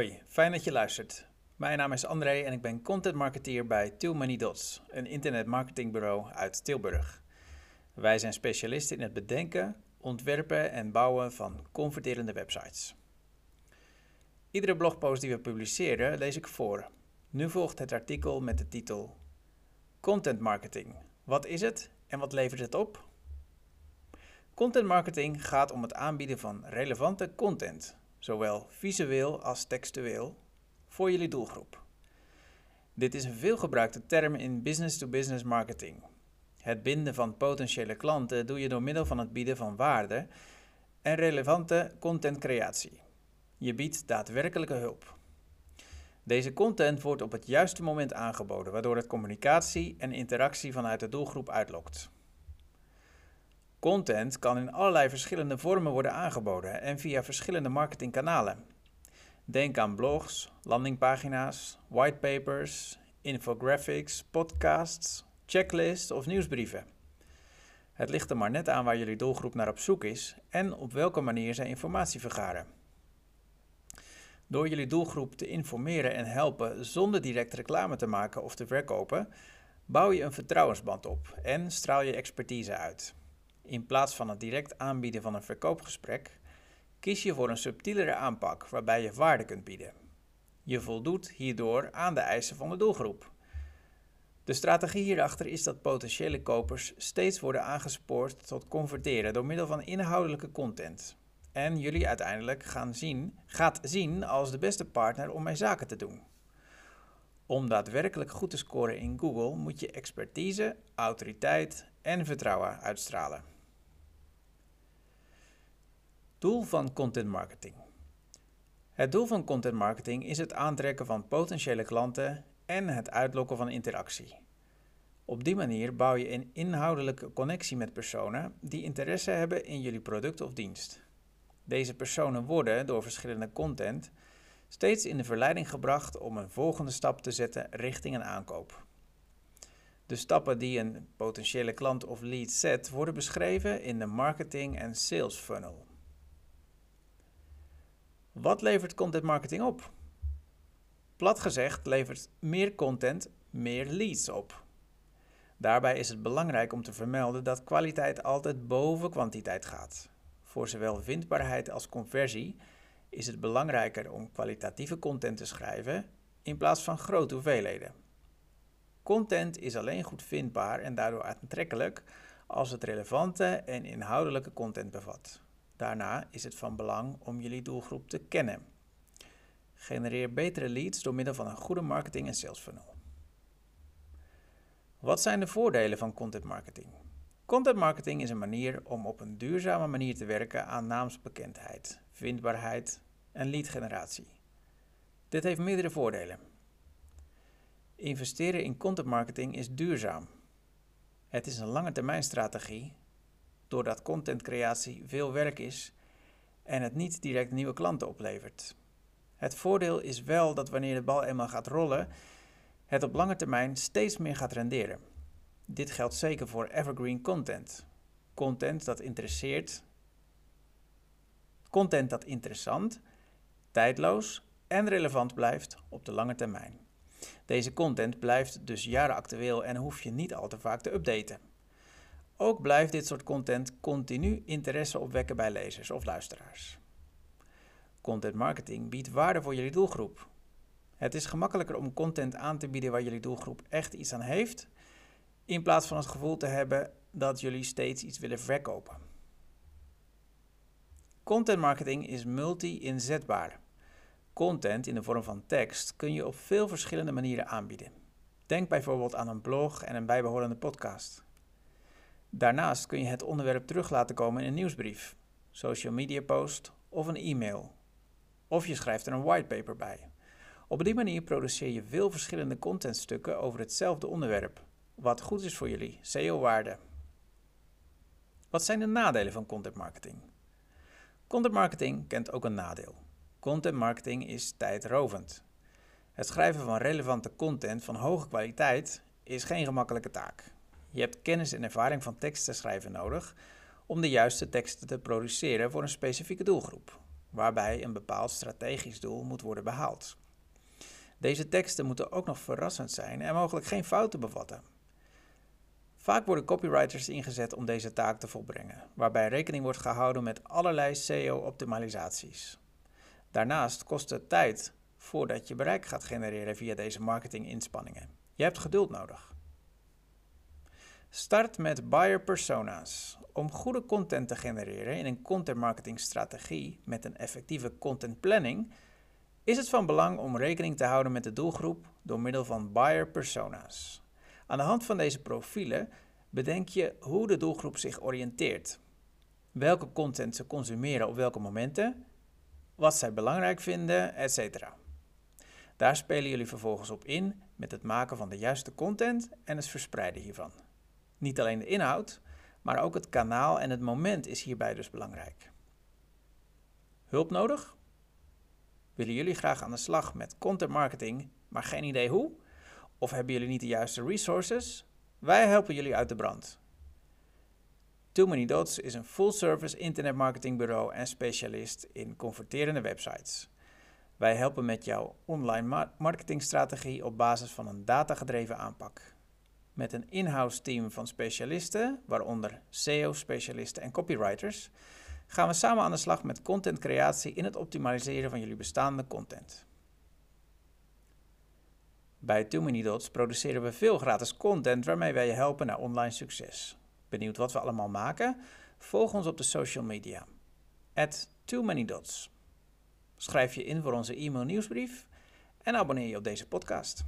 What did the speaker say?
Hoi, fijn dat je luistert. Mijn naam is André en ik ben content marketeer bij Too Many Dots, een internetmarketingbureau uit Tilburg. Wij zijn specialisten in het bedenken, ontwerpen en bouwen van converterende websites. Iedere blogpost die we publiceren lees ik voor. Nu volgt het artikel met de titel Content marketing. Wat is het en wat levert het op? Content marketing gaat om het aanbieden van relevante content, zowel visueel als textueel, voor jullie doelgroep. Dit is een veelgebruikte term in business-to-business marketing. Het binden van potentiële klanten doe je door middel van het bieden van waarde en relevante contentcreatie. Je biedt daadwerkelijke hulp. Deze content wordt op het juiste moment aangeboden, waardoor het communicatie en interactie vanuit de doelgroep uitlokt. Content kan in allerlei verschillende vormen worden aangeboden en via verschillende marketingkanalen. Denk aan blogs, landingpagina's, whitepapers, infographics, podcasts, checklists of nieuwsbrieven. Het ligt er maar net aan waar jullie doelgroep naar op zoek is en op welke manier zij informatie vergaren. Door jullie doelgroep te informeren en helpen zonder direct reclame te maken of te verkopen, bouw je een vertrouwensband op en straal je expertise uit. In plaats van het direct aanbieden van een verkoopgesprek, kies je voor een subtielere aanpak waarbij je waarde kunt bieden. Je voldoet hierdoor aan de eisen van de doelgroep. De strategie hierachter is dat potentiële kopers steeds worden aangespoord tot converteren door middel van inhoudelijke content. En jullie uiteindelijk gaan zien, gaat zien als de beste partner om mijn zaken te doen. Om daadwerkelijk goed te scoren in Google moet je expertise, autoriteit en vertrouwen uitstralen. Doel van content marketing. Het doel van content marketing is het aantrekken van potentiële klanten en het uitlokken van interactie. Op die manier bouw je een inhoudelijke connectie met personen die interesse hebben in jullie product of dienst. Deze personen worden door verschillende content steeds in de verleiding gebracht om een volgende stap te zetten richting een aankoop. De stappen die een potentiële klant of lead zet worden beschreven in de marketing en sales funnel. Wat levert content marketing op? Plat gezegd levert meer content meer leads op. Daarbij is het belangrijk om te vermelden dat kwaliteit altijd boven kwantiteit gaat. Voor zowel vindbaarheid als conversie is het belangrijker om kwalitatieve content te schrijven in plaats van grote hoeveelheden. Content is alleen goed vindbaar en daardoor aantrekkelijk als het relevante en inhoudelijke content bevat. Daarna is het van belang om jullie doelgroep te kennen. Genereer betere leads door middel van een goede marketing en sales funnel. Wat zijn de voordelen van content marketing? Content marketing is een manier om op een duurzame manier te werken aan naamsbekendheid, vindbaarheid en leadgeneratie. Dit heeft meerdere voordelen. Investeren in content marketing is duurzaam. Het is een lange termijn strategie doordat contentcreatie veel werk is en het niet direct nieuwe klanten oplevert. Het voordeel is wel dat wanneer de bal eenmaal gaat rollen, het op lange termijn steeds meer gaat renderen. Dit geldt zeker voor evergreen content. Content dat interesseert. Content dat interessant, tijdloos en relevant blijft op de lange termijn. Deze content blijft dus jaren actueel en hoef je niet al te vaak te updaten. Ook blijft dit soort content continu interesse opwekken bij lezers of luisteraars. Content marketing biedt waarde voor jullie doelgroep. Het is gemakkelijker om content aan te bieden waar jullie doelgroep echt iets aan heeft, in plaats van het gevoel te hebben dat jullie steeds iets willen verkopen. Content marketing is multi-inzetbaar. Content in de vorm van tekst kun je op veel verschillende manieren aanbieden. Denk bijvoorbeeld aan een blog en een bijbehorende podcast. Daarnaast kun je het onderwerp terug laten komen in een nieuwsbrief, social media post of een e-mail. Of je schrijft er een whitepaper bij. Op die manier produceer je veel verschillende contentstukken over hetzelfde onderwerp, wat goed is voor jullie SEO-waarde. Wat zijn de nadelen van content marketing? Content marketing kent ook een nadeel. Content marketing is tijdrovend. Het schrijven van relevante content van hoge kwaliteit is geen gemakkelijke taak. Je hebt kennis en ervaring van teksten schrijven nodig om de juiste teksten te produceren voor een specifieke doelgroep. waarbij een bepaald strategisch doel moet worden behaald. Deze teksten moeten ook nog verrassend zijn en mogelijk geen fouten bevatten. Vaak worden copywriters ingezet om deze taak te volbrengen, waarbij rekening wordt gehouden met allerlei SEO-optimalisaties. Daarnaast kost het tijd voordat je bereik gaat genereren via deze marketinginspanningen. Je hebt geduld nodig. Start met buyer persona's. Om goede content te genereren in een content marketing strategie met een effectieve content planning, is het van belang om rekening te houden met de doelgroep door middel van buyer persona's. Aan de hand van deze profielen bedenk je hoe de doelgroep zich oriënteert, welke content ze consumeren op welke momenten, wat zij belangrijk vinden, etc. Daar spelen jullie vervolgens op in met het maken van de juiste content en het verspreiden hiervan. Niet alleen de inhoud, maar ook het kanaal en het moment is hierbij dus belangrijk. Hulp nodig? Willen jullie graag aan de slag met content marketing, maar geen idee hoe? Of hebben jullie niet de juiste resources? Wij helpen jullie uit de brand. Too Many Dots is een full-service internetmarketingbureau en specialist in converterende websites. Wij helpen met jouw online marketingstrategie op basis van een datagedreven aanpak. Met een in-house team van specialisten, waaronder SEO-specialisten en copywriters, gaan we samen aan de slag met contentcreatie in het optimaliseren van jullie bestaande content. Bij Too Many Dots produceren we veel gratis content waarmee wij je helpen naar online succes. Benieuwd wat we allemaal maken? Volg ons op de social media. At Too Many Dots. Schrijf je in voor onze e-mail nieuwsbrief en abonneer je op deze podcast.